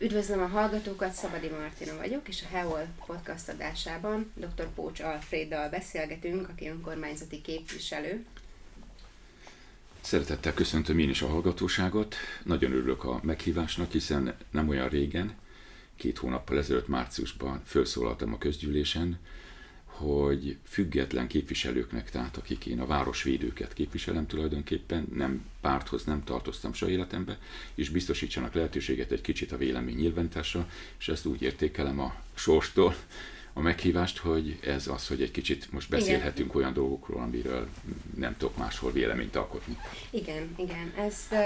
Üdvözlöm a hallgatókat, Szabadi Martina vagyok, és a HEOL podcast adásában dr. Pócs Alfreddal beszélgetünk, aki önkormányzati képviselő. Szeretettel köszöntöm én is a hallgatóságot. Nagyon örülök a meghívásnak, hiszen nem olyan régen, két hónappal ezelőtt márciusban felszólaltam a közgyűlésen, hogy független képviselőknek, tehát akik én a városvédőket képviselem tulajdonképpen, nem párthoz nem tartoztam se életembe, és biztosítsanak lehetőséget egy kicsit a vélemény nyilvánításra, és ezt úgy értékelem a sorstól, a meghívást, hogy ez az, hogy egy kicsit most beszélhetünk igen. olyan dolgokról, amiről nem tudok máshol véleményt alkotni. Igen, igen. Ez uh,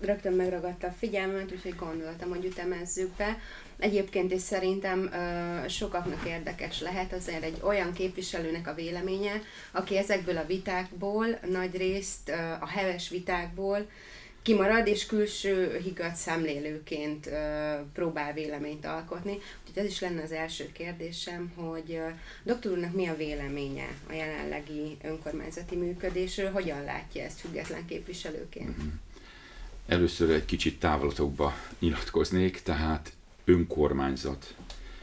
rögtön megragadta a figyelmet, úgyhogy gondoltam, hogy ütemezzük be. Egyébként is szerintem ö, sokaknak érdekes lehet azért egy olyan képviselőnek a véleménye, aki ezekből a vitákból, nagy részt ö, a heves vitákból kimarad, és külső higgadt szemlélőként ö, próbál véleményt alkotni. Úgyhogy ez is lenne az első kérdésem, hogy ö, doktor úrnak mi a véleménye a jelenlegi önkormányzati működésről, hogyan látja ezt független képviselőként? Mm-hmm. Először egy kicsit távlatokba nyilatkoznék, tehát önkormányzat.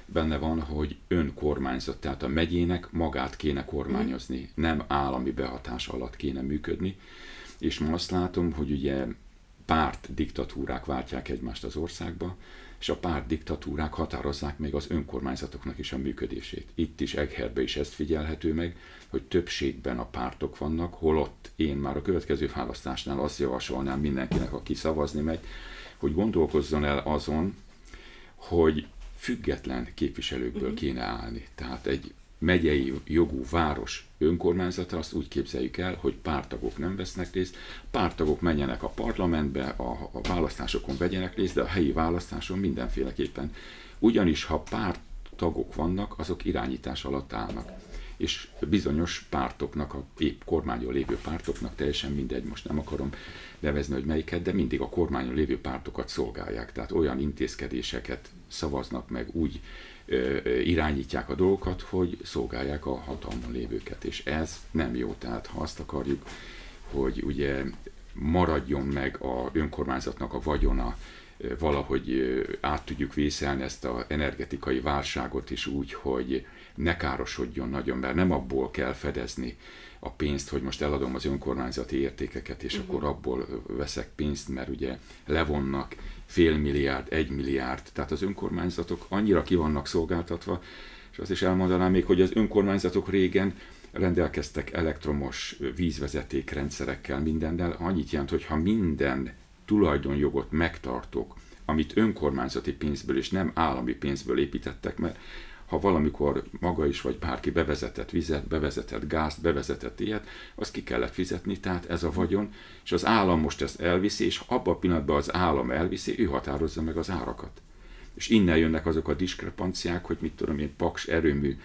Benne van, hogy önkormányzat, tehát a megyének magát kéne kormányozni, nem állami behatás alatt kéne működni, és ma azt látom, hogy ugye párt diktatúrák váltják egymást az országba, és a párt diktatúrák határozzák meg az önkormányzatoknak is a működését. Itt is Egherbe is ezt figyelhető meg, hogy többségben a pártok vannak, holott én már a következő választásnál azt javasolnám mindenkinek, aki szavazni megy, hogy gondolkozzon el azon, hogy független képviselőkből mhm. kéne állni. Tehát egy megyei jogú város önkormányzata, azt úgy képzeljük el, hogy pártagok nem vesznek részt, pártagok menjenek a parlamentbe, a, a választásokon vegyenek részt, de a helyi választáson mindenféleképpen. Ugyanis, ha pártagok vannak, azok irányítás alatt állnak és bizonyos pártoknak, a épp kormányon lévő pártoknak, teljesen mindegy, most nem akarom nevezni, hogy melyiket, de mindig a kormányon lévő pártokat szolgálják. Tehát olyan intézkedéseket szavaznak meg, úgy irányítják a dolgokat, hogy szolgálják a hatalmon lévőket. És ez nem jó. Tehát ha azt akarjuk, hogy ugye maradjon meg a önkormányzatnak a vagyona, valahogy át tudjuk vészelni ezt az energetikai válságot is úgy, hogy ne károsodjon nagyon, mert nem abból kell fedezni a pénzt, hogy most eladom az önkormányzati értékeket, és uh-huh. akkor abból veszek pénzt, mert ugye levonnak fél milliárd, egy milliárd, tehát az önkormányzatok annyira ki vannak szolgáltatva, és azt is elmondanám még, hogy az önkormányzatok régen rendelkeztek elektromos vízvezetékrendszerekkel, mindennel, annyit jelent, hogy ha minden tulajdonjogot megtartok, amit önkormányzati pénzből és nem állami pénzből építettek, mert ha valamikor maga is vagy bárki bevezetett vizet, bevezetett gázt, bevezetett ilyet, azt ki kellett fizetni, tehát ez a vagyon, és az állam most ezt elviszi, és abban a pillanatban az állam elviszi, ő határozza meg az árakat. És innen jönnek azok a diskrepanciák, hogy mit tudom én, paks erőmű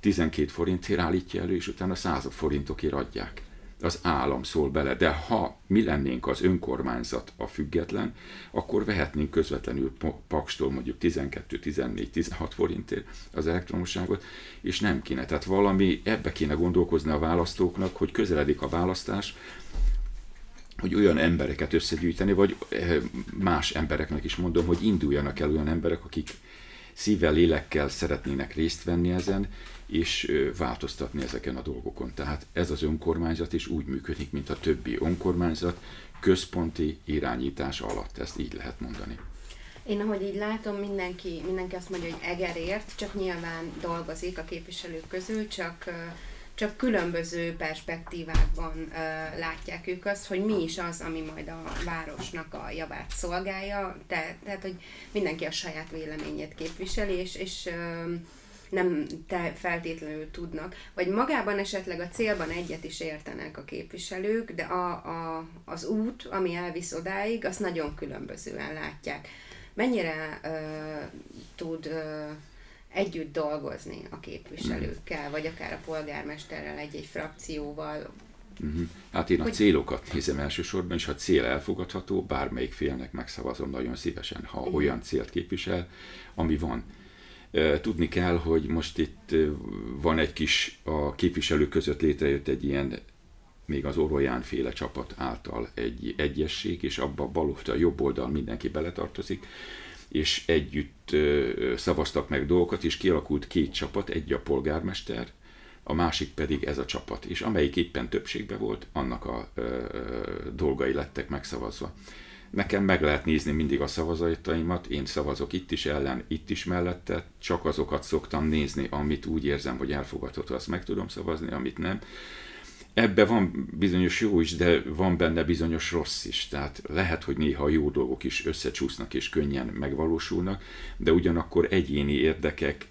12 forintért állítja elő, és utána 100 forintokért adják az állam szól bele, de ha mi lennénk az önkormányzat a független, akkor vehetnénk közvetlenül Pakstól mondjuk 12, 14, 16 forintért az elektromosságot, és nem kéne. Tehát valami ebbe kéne gondolkozni a választóknak, hogy közeledik a választás, hogy olyan embereket összegyűjteni, vagy eh, más embereknek is mondom, hogy induljanak el olyan emberek, akik szívvel, lélekkel szeretnének részt venni ezen, és változtatni ezeken a dolgokon. Tehát ez az önkormányzat is úgy működik, mint a többi önkormányzat, központi irányítás alatt, ezt így lehet mondani. Én ahogy így látom, mindenki, mindenki azt mondja, hogy egerért, csak nyilván dolgozik a képviselők közül, csak, csak különböző perspektívákban uh, látják ők azt, hogy mi is az, ami majd a városnak a javát szolgálja, Te, tehát hogy mindenki a saját véleményét képviseli, és, és uh, nem te feltétlenül tudnak, vagy magában esetleg a célban egyet is értenek a képviselők, de a, a, az út, ami elvisz odáig, azt nagyon különbözően látják. Mennyire uh, tud uh, együtt dolgozni a képviselőkkel, vagy akár a polgármesterrel, egy-egy frakcióval, Uh-huh. Hát én a hogy... célokat nézem elsősorban, és ha cél elfogadható, bármelyik félnek megszavazom nagyon szívesen, ha uh-huh. olyan célt képvisel, ami van. Tudni kell, hogy most itt van egy kis, a képviselők között létrejött egy ilyen, még az Orolyán féle csapat által egy egyesség, és abba a bal a jobb oldal mindenki beletartozik, és együtt szavaztak meg dolgokat, és kialakult két csapat, egy a polgármester, a másik pedig ez a csapat, és amelyik éppen többségben volt, annak a ö, dolgai lettek megszavazva. Nekem meg lehet nézni mindig a szavazataimat, én szavazok itt is ellen, itt is mellette, csak azokat szoktam nézni, amit úgy érzem, hogy elfogadható, azt meg tudom szavazni, amit nem. Ebbe van bizonyos jó is, de van benne bizonyos rossz is. Tehát lehet, hogy néha a jó dolgok is összecsúsznak és könnyen megvalósulnak, de ugyanakkor egyéni érdekek,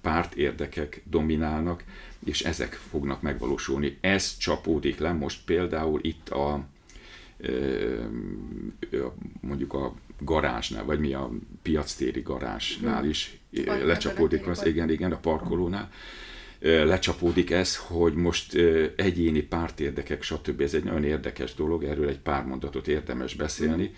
párt érdekek dominálnak, és ezek fognak megvalósulni. Ez csapódik le most például itt a mondjuk a garázsnál, vagy mi a piactéri garázsnál hmm. is lecsapódik az, igen, igen, a parkolónál lecsapódik ez, hogy most egyéni pártérdekek, stb. Ez egy nagyon érdekes dolog, erről egy pár mondatot érdemes beszélni.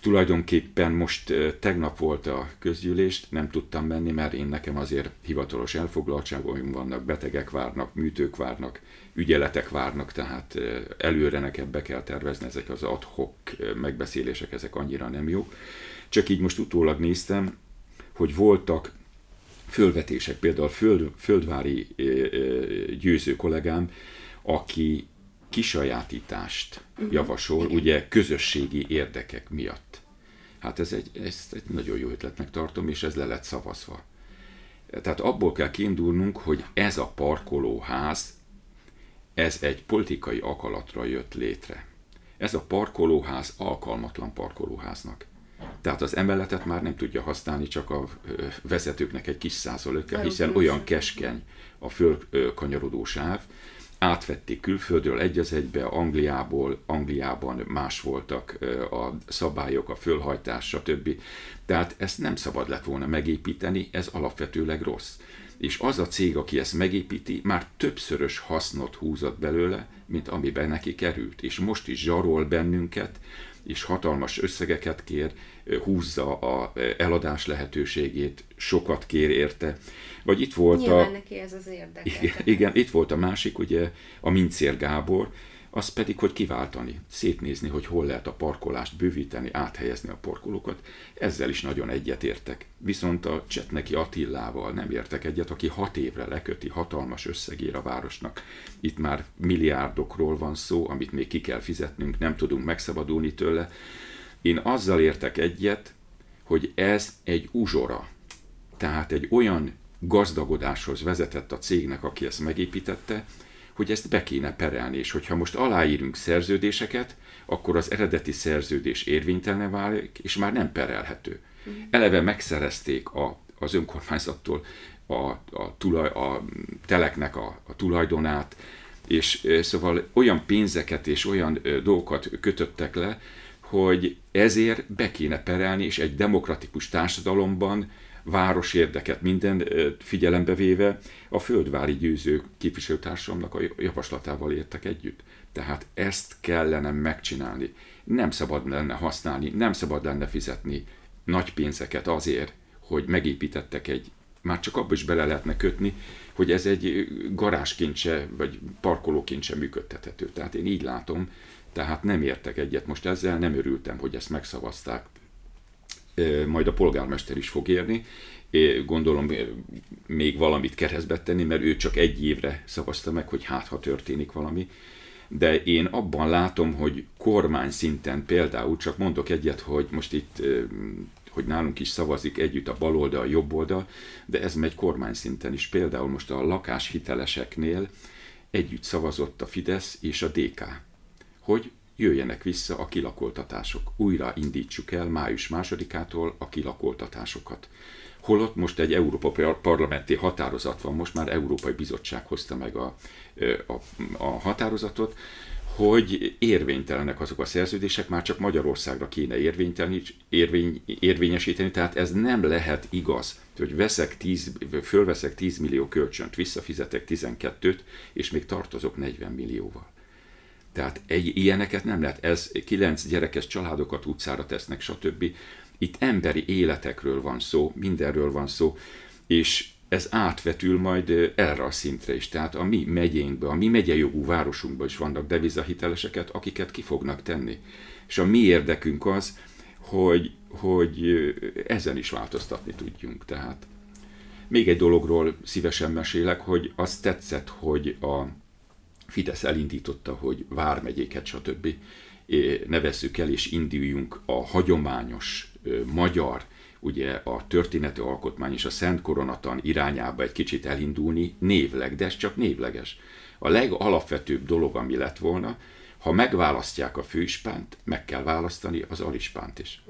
Tulajdonképpen most tegnap volt a közgyűlést, nem tudtam menni, mert én nekem azért hivatalos elfoglaltságom vannak, betegek várnak, műtők várnak, ügyeletek várnak, tehát előre nekem be kell tervezni ezek az adhok megbeszélések, ezek annyira nem jók. Csak így most utólag néztem, hogy voltak fölvetések, például föld, földvári győző kollégám, aki kisajátítást mhm. javasol, ugye közösségi érdekek miatt. Hát ez egy, ezt egy nagyon jó ötletnek tartom, és ez le lett szavazva. Tehát abból kell kiindulnunk, hogy ez a parkolóház, ez egy politikai akalatra jött létre. Ez a parkolóház alkalmatlan parkolóháznak. Tehát az emeletet már nem tudja használni csak a vezetőknek egy kis százaléka, hiszen olyan keskeny a fölkanyarodó sáv, átvették külföldről egy az egybe, Angliából, Angliában más voltak a szabályok, a fölhajtás, stb. Tehát ezt nem szabad lett volna megépíteni, ez alapvetőleg rossz. És az a cég, aki ezt megépíti, már többszörös hasznot húzott belőle, mint amiben neki került. És most is zsarol bennünket, és hatalmas összegeket kér, húzza a eladás lehetőségét, sokat kér érte. Vagy itt volt Nyilván a... neki ez az érdeke. Igen, igen, itt volt a másik, ugye a Mincér Gábor, az pedig, hogy kiváltani, szétnézni, hogy hol lehet a parkolást bővíteni, áthelyezni a parkolókat. Ezzel is nagyon egyetértek. Viszont a Csetneki Attillával nem értek egyet, aki hat évre leköti hatalmas összegér a városnak. Itt már milliárdokról van szó, amit még ki kell fizetnünk, nem tudunk megszabadulni tőle. Én azzal értek egyet, hogy ez egy uzsora. Tehát egy olyan gazdagodáshoz vezetett a cégnek, aki ezt megépítette, hogy ezt be kéne perelni, és hogyha most aláírunk szerződéseket, akkor az eredeti szerződés érvénytelen válik, és már nem perelhető. Mhm. Eleve megszerezték a, az önkormányzattól a, a, tulaj, a teleknek a, a tulajdonát, és szóval olyan pénzeket és olyan dolgokat kötöttek le, hogy ezért be kéne perelni, és egy demokratikus társadalomban város érdeket minden figyelembe véve a földvári győző képviselőtársamnak a javaslatával értek együtt. Tehát ezt kellene megcsinálni. Nem szabad lenne használni, nem szabad lenne fizetni nagy pénzeket azért, hogy megépítettek egy, már csak abba is bele lehetne kötni, hogy ez egy garázsként se, vagy parkolóként se működtethető. Tehát én így látom, tehát nem értek egyet most ezzel, nem örültem, hogy ezt megszavazták, majd a polgármester is fog érni. Gondolom még valamit keresztbe tenni, mert ő csak egy évre szavazta meg, hogy hát ha történik valami. De én abban látom, hogy kormány szinten például, csak mondok egyet, hogy most itt hogy nálunk is szavazik együtt a baloldal, a jobb oldal, de ez megy kormány szinten is. Például most a lakáshiteleseknél együtt szavazott a Fidesz és a DK, hogy jöjjenek vissza a kilakoltatások. Újra indítsuk el május másodikától a kilakoltatásokat. Holott most egy Európa parlamenti határozat van, most már Európai Bizottság hozta meg a, a, a határozatot, hogy érvénytelenek azok a szerződések, már csak Magyarországra kéne érvény, érvényesíteni, tehát ez nem lehet igaz, hogy veszek 10, fölveszek 10 millió kölcsönt, visszafizetek 12-t, és még tartozok 40 millióval. Tehát egy, ilyeneket nem lehet. Ez kilenc gyerekes családokat utcára tesznek, stb. Itt emberi életekről van szó, mindenről van szó, és ez átvetül majd erre a szintre is. Tehát a mi megyénkbe, a mi megyejogú városunkban is vannak devizahiteleseket, akiket ki fognak tenni. És a mi érdekünk az, hogy, hogy ezen is változtatni tudjunk. Tehát még egy dologról szívesen mesélek, hogy azt tetszett, hogy a Fidesz elindította, hogy vármegyéket, stb. nevezzük el, és induljunk a hagyományos magyar, ugye a történeti alkotmány és a Szent Koronatan irányába egy kicsit elindulni névleg, de ez csak névleges. A legalapvetőbb dolog, ami lett volna, ha megválasztják a főispánt, meg kell választani az alispánt is.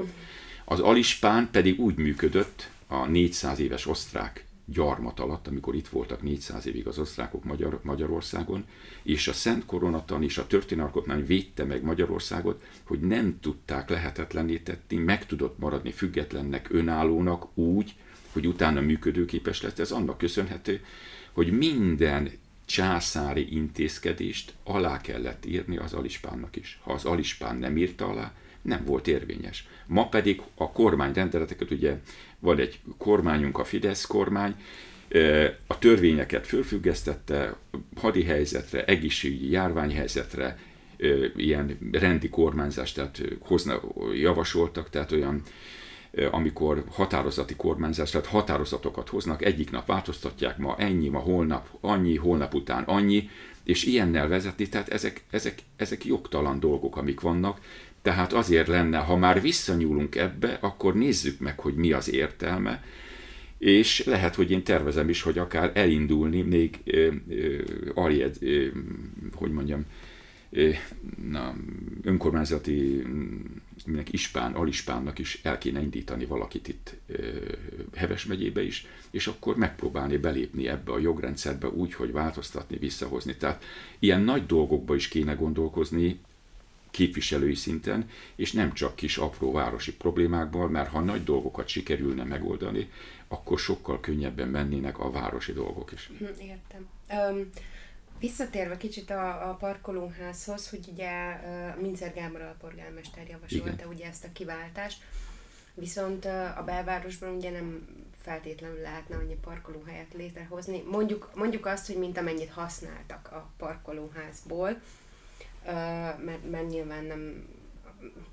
Az alispán pedig úgy működött a 400 éves osztrák gyarmat alatt, amikor itt voltak 400 évig az osztrákok Magyar, Magyarországon, és a Szent Koronatan és a történalkotmány védte meg Magyarországot, hogy nem tudták lehetetlenné tenni, meg tudott maradni függetlennek, önállónak úgy, hogy utána működőképes lett. Ez annak köszönhető, hogy minden császári intézkedést alá kellett írni az alispánnak is. Ha az alispán nem írta alá, nem volt érvényes. Ma pedig a kormányrendeleteket, ugye van egy kormányunk, a Fidesz kormány, a törvényeket fölfüggesztette, hadi helyzetre, egészségügyi járványhelyzetre, ilyen rendi kormányzást tehát hozna, javasoltak, tehát olyan amikor határozati kormányzás, tehát határozatokat hoznak, egyik nap változtatják, ma ennyi, ma holnap annyi, holnap után annyi, és ilyennel vezetni, tehát ezek, ezek, ezek jogtalan dolgok, amik vannak, tehát azért lenne, ha már visszanyúlunk ebbe, akkor nézzük meg, hogy mi az értelme, és lehet, hogy én tervezem is, hogy akár elindulni még ö, ö, aljed, ö, hogy mondjam, ö, na, önkormányzati minek ispán, alispánnak is el kéne indítani valakit itt ö, Heves megyébe is, és akkor megpróbálni belépni ebbe a jogrendszerbe úgy, hogy változtatni, visszahozni. Tehát ilyen nagy dolgokba is kéne gondolkozni, képviselői szinten, és nem csak kis apró városi problémákból, mert ha nagy dolgokat sikerülne megoldani, akkor sokkal könnyebben mennének a városi dolgok is. Hm, értem. Um, visszatérve kicsit a, a parkolóházhoz, hogy ugye uh, Mincer Gábor alpolgármester javasolta Igen. ugye ezt a kiváltást, viszont uh, a belvárosban ugye nem feltétlenül lehetne annyi parkolóhelyet létrehozni. Mondjuk, mondjuk azt, hogy mint amennyit használtak a parkolóházból, mert, mert nyilván nem,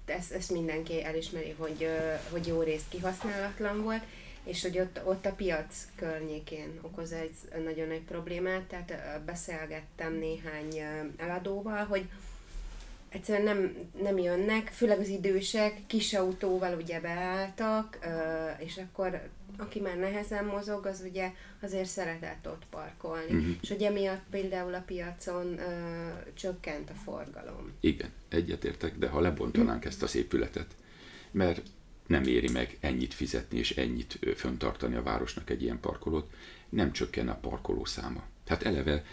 ezt, ezt mindenki elismeri, hogy, hogy jó részt kihasználatlan volt, és hogy ott, ott a piac környékén okoz egy nagyon nagy problémát, tehát beszélgettem néhány eladóval, hogy egyszerűen nem, nem jönnek, főleg az idősek, kis autóval ugye beálltak, és akkor aki már nehezen mozog, az ugye azért szeretett ott parkolni. Uh-huh. És ugye miatt például a piacon ö, csökkent a forgalom. Igen, egyetértek, de ha lebontanánk ezt az épületet, mert nem éri meg ennyit fizetni és ennyit föntartani a városnak egy ilyen parkolót, nem csökken a parkoló száma. Tehát eleve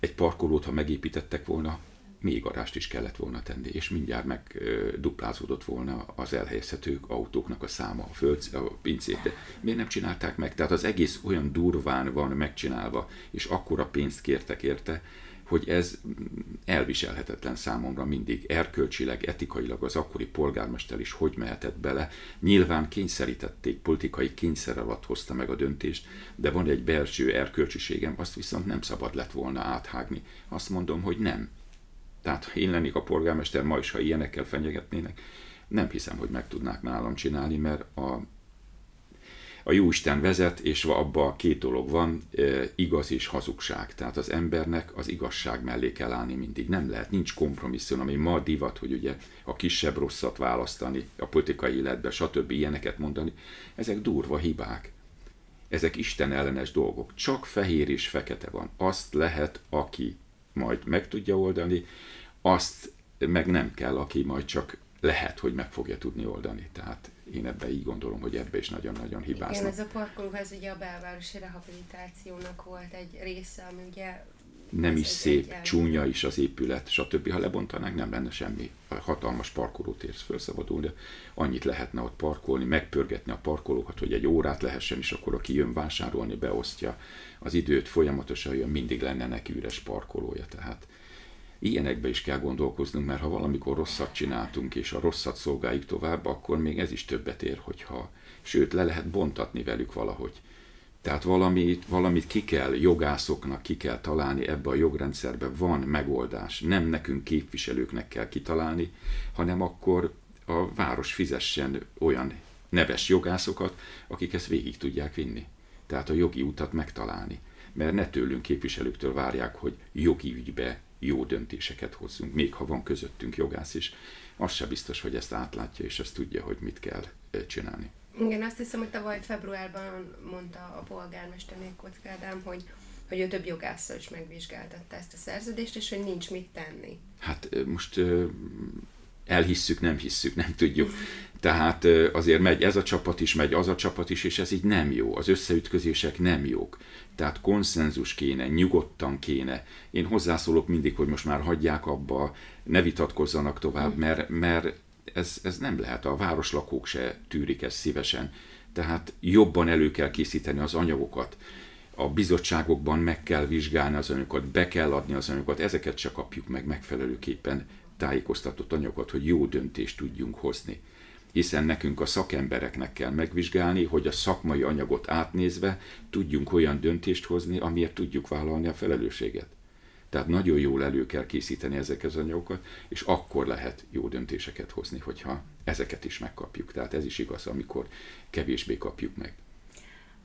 egy parkolót, ha megépítettek volna, még garást is kellett volna tenni, és mindjárt megduplázódott volna az elhelyezhető autóknak a száma, a föld, a pincét, de miért nem csinálták meg? Tehát az egész olyan durván van megcsinálva, és akkora pénzt kértek érte, hogy ez elviselhetetlen számomra mindig erkölcsileg, etikailag az akkori polgármester is hogy mehetett bele. Nyilván kényszerítették, politikai kényszer alatt hozta meg a döntést, de van egy belső erkölcsiségem, azt viszont nem szabad lett volna áthágni. Azt mondom, hogy nem tehát ha én lennék a polgármester ma is, ha ilyenekkel fenyegetnének, nem hiszem, hogy meg tudnák nálam csinálni, mert a, a Jóisten vezet, és abban két dolog van, e, igaz és hazugság. Tehát az embernek az igazság mellé kell állni mindig. Nem lehet, nincs kompromisszum, ami ma divat, hogy ugye a kisebb rosszat választani a politikai életbe, stb. ilyeneket mondani. Ezek durva hibák. Ezek Isten ellenes dolgok. Csak fehér és fekete van. Azt lehet, aki majd meg tudja oldani, azt meg nem kell, aki majd csak lehet, hogy meg fogja tudni oldani. Tehát én ebbe így gondolom, hogy ebbe is nagyon-nagyon hibáznak. Igen, ez a parkolóház ugye a belvárosi rehabilitációnak volt egy része, ami ugye nem is szép, csúnya is az épület, stb. Ha lebontanánk, nem lenne semmi. Hatalmas parkolótér felszabadul, de annyit lehetne ott parkolni, megpörgetni a parkolókat, hogy egy órát lehessen, és akkor aki jön vásárolni, beosztja az időt, folyamatosan jön, mindig lenne neki üres parkolója. Tehát ilyenekbe is kell gondolkoznunk, mert ha valamikor rosszat csináltunk, és a rosszat szolgáljuk tovább, akkor még ez is többet ér, hogyha, sőt, le lehet bontatni velük valahogy. Tehát valamit, valamit ki kell, jogászoknak ki kell találni ebbe a jogrendszerbe, van megoldás. Nem nekünk képviselőknek kell kitalálni, hanem akkor a város fizessen olyan neves jogászokat, akik ezt végig tudják vinni. Tehát a jogi utat megtalálni. Mert ne tőlünk képviselőktől várják, hogy jogi ügybe jó döntéseket hozzunk, még ha van közöttünk jogász is, az se biztos, hogy ezt átlátja, és ezt tudja, hogy mit kell csinálni. Igen, azt hiszem, hogy tavaly februárban mondta a polgármester Kocka Ádám, hogy hogy ő több jogásszal is megvizsgáltatta ezt a szerződést, és hogy nincs mit tenni. Hát most elhisszük, nem hisszük, nem tudjuk. Tehát azért megy ez a csapat is, megy az a csapat is, és ez így nem jó. Az összeütközések nem jók. Tehát konszenzus kéne, nyugodtan kéne. Én hozzászólok mindig, hogy most már hagyják abba, ne vitatkozzanak tovább, mert, mert ez, ez nem lehet. A városlakók se tűrik ezt szívesen. Tehát jobban elő kell készíteni az anyagokat. A bizottságokban meg kell vizsgálni az anyagokat, be kell adni az anyagokat, ezeket csak kapjuk meg megfelelőképpen tájékoztatott anyagokat, hogy jó döntést tudjunk hozni. Hiszen nekünk a szakembereknek kell megvizsgálni, hogy a szakmai anyagot átnézve tudjunk olyan döntést hozni, amiért tudjuk vállalni a felelősséget. Tehát nagyon jól elő kell készíteni ezeket az anyagokat, és akkor lehet jó döntéseket hozni, hogyha ezeket is megkapjuk. Tehát ez is igaz, amikor kevésbé kapjuk meg.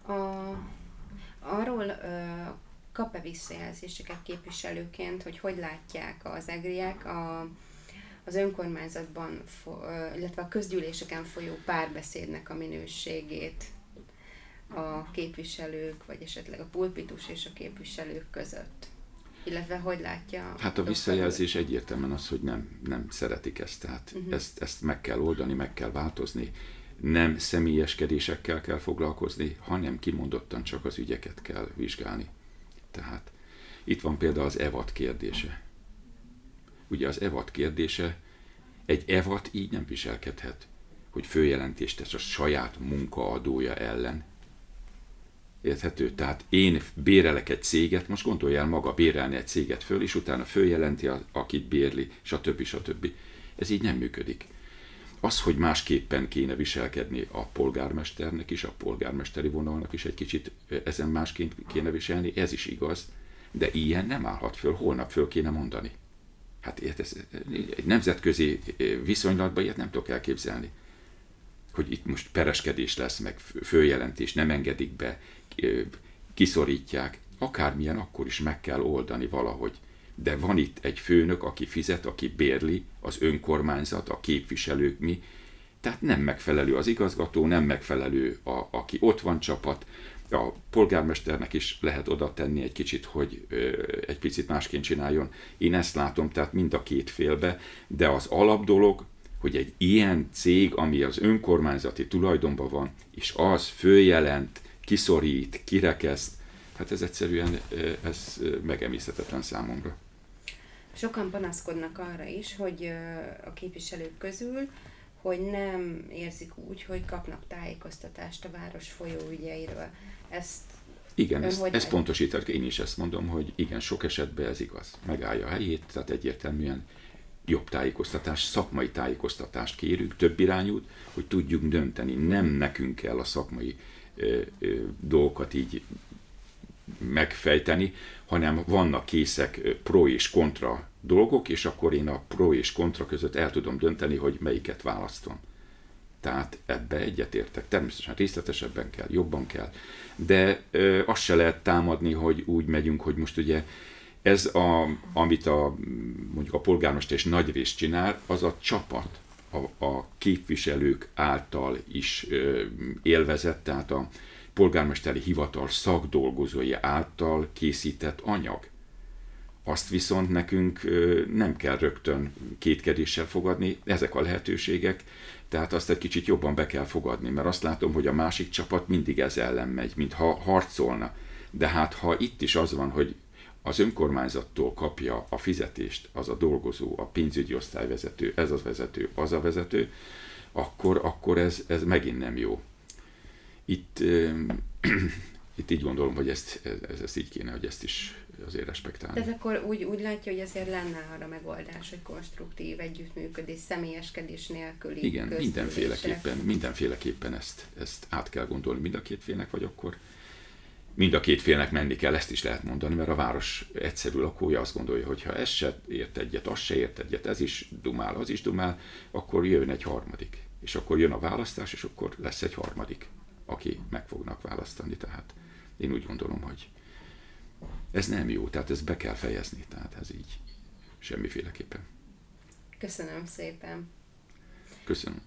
A, arról ö, kap-e visszajelzéseket képviselőként, hogy hogy látják az egriek a, az önkormányzatban, illetve a közgyűléseken folyó párbeszédnek a minőségét a képviselők, vagy esetleg a pulpitus és a képviselők között? Illetve hogy látja? Hát a visszajelzés egyértelműen az, hogy nem, nem szeretik ezt, tehát uh-huh. ezt, ezt meg kell oldani, meg kell változni. Nem személyeskedésekkel kell foglalkozni, hanem kimondottan csak az ügyeket kell vizsgálni. Tehát itt van például az evat kérdése. Ugye az evat kérdése, egy evat így nem viselkedhet, hogy főjelentést tesz a saját munkaadója ellen, Érthető? Tehát én bérelek egy céget, most gondolj el maga bérelni egy céget föl, és utána följelenti, akit bérli, stb. stb. Ez így nem működik. Az, hogy másképpen kéne viselkedni a polgármesternek is, a polgármesteri vonalnak is egy kicsit ezen másként kéne viselni, ez is igaz, de ilyen nem állhat föl, holnap föl kéne mondani. Hát ez, egy nemzetközi viszonylatban ilyet nem tudok elképzelni hogy itt most pereskedés lesz, meg följelentés, nem engedik be, kiszorítják, akármilyen, akkor is meg kell oldani valahogy. De van itt egy főnök, aki fizet, aki bérli, az önkormányzat, a képviselők, mi. Tehát nem megfelelő az igazgató, nem megfelelő, a, aki ott van csapat. A polgármesternek is lehet oda tenni egy kicsit, hogy ö, egy picit másként csináljon. Én ezt látom, tehát mind a két félbe, de az alapdolog, hogy egy ilyen cég, ami az önkormányzati tulajdonban van, és az följelent, kiszorít, kirekeszt, hát ez egyszerűen ez megemészhetetlen számomra. Sokan panaszkodnak arra is, hogy a képviselők közül, hogy nem érzik úgy, hogy kapnak tájékoztatást a város folyóügyeiről. Ezt igen, ezt, ezt pontosítok, én is ezt mondom, hogy igen, sok esetben ez igaz. Megállja a helyét, tehát egyértelműen jobb tájékoztatást, szakmai tájékoztatást kérünk, több irányút, hogy tudjunk dönteni. Nem nekünk kell a szakmai dolgokat így megfejteni, hanem vannak készek pro és kontra dolgok, és akkor én a pro és kontra között el tudom dönteni, hogy melyiket választom. Tehát ebbe egyetértek. Természetesen részletesebben kell, jobban kell. De ö, azt se lehet támadni, hogy úgy megyünk, hogy most ugye ez, a, amit a, mondjuk a polgármester és nagy rész csinál, az a csapat, a, a képviselők által is élvezett, tehát a polgármesteri hivatal szakdolgozói által készített anyag. Azt viszont nekünk nem kell rögtön kétkedéssel fogadni, ezek a lehetőségek, tehát azt egy kicsit jobban be kell fogadni, mert azt látom, hogy a másik csapat mindig ez ellen megy, mintha harcolna. De hát ha itt is az van, hogy az önkormányzattól kapja a fizetést az a dolgozó, a pénzügyi osztályvezető, ez az vezető, az a vezető, akkor, akkor ez, ez megint nem jó. Itt, itt így gondolom, hogy ezt, ez, ez így kéne, hogy ezt is azért respektálni. Tehát akkor úgy, úgy látja, hogy azért lenne arra megoldás, hogy konstruktív együttműködés, személyeskedés nélküli Igen, mindenféleképpen, mindenféleképpen ezt, ezt át kell gondolni mind a két félnek, vagy akkor mind a két félnek menni kell, ezt is lehet mondani, mert a város egyszerű lakója azt gondolja, hogy ha ez se ért egyet, az se ért egyet, ez is dumál, az is dumál, akkor jön egy harmadik. És akkor jön a választás, és akkor lesz egy harmadik, aki meg fognak választani. Tehát én úgy gondolom, hogy ez nem jó, tehát ezt be kell fejezni, tehát ez így semmiféleképpen. Köszönöm szépen. Köszönöm.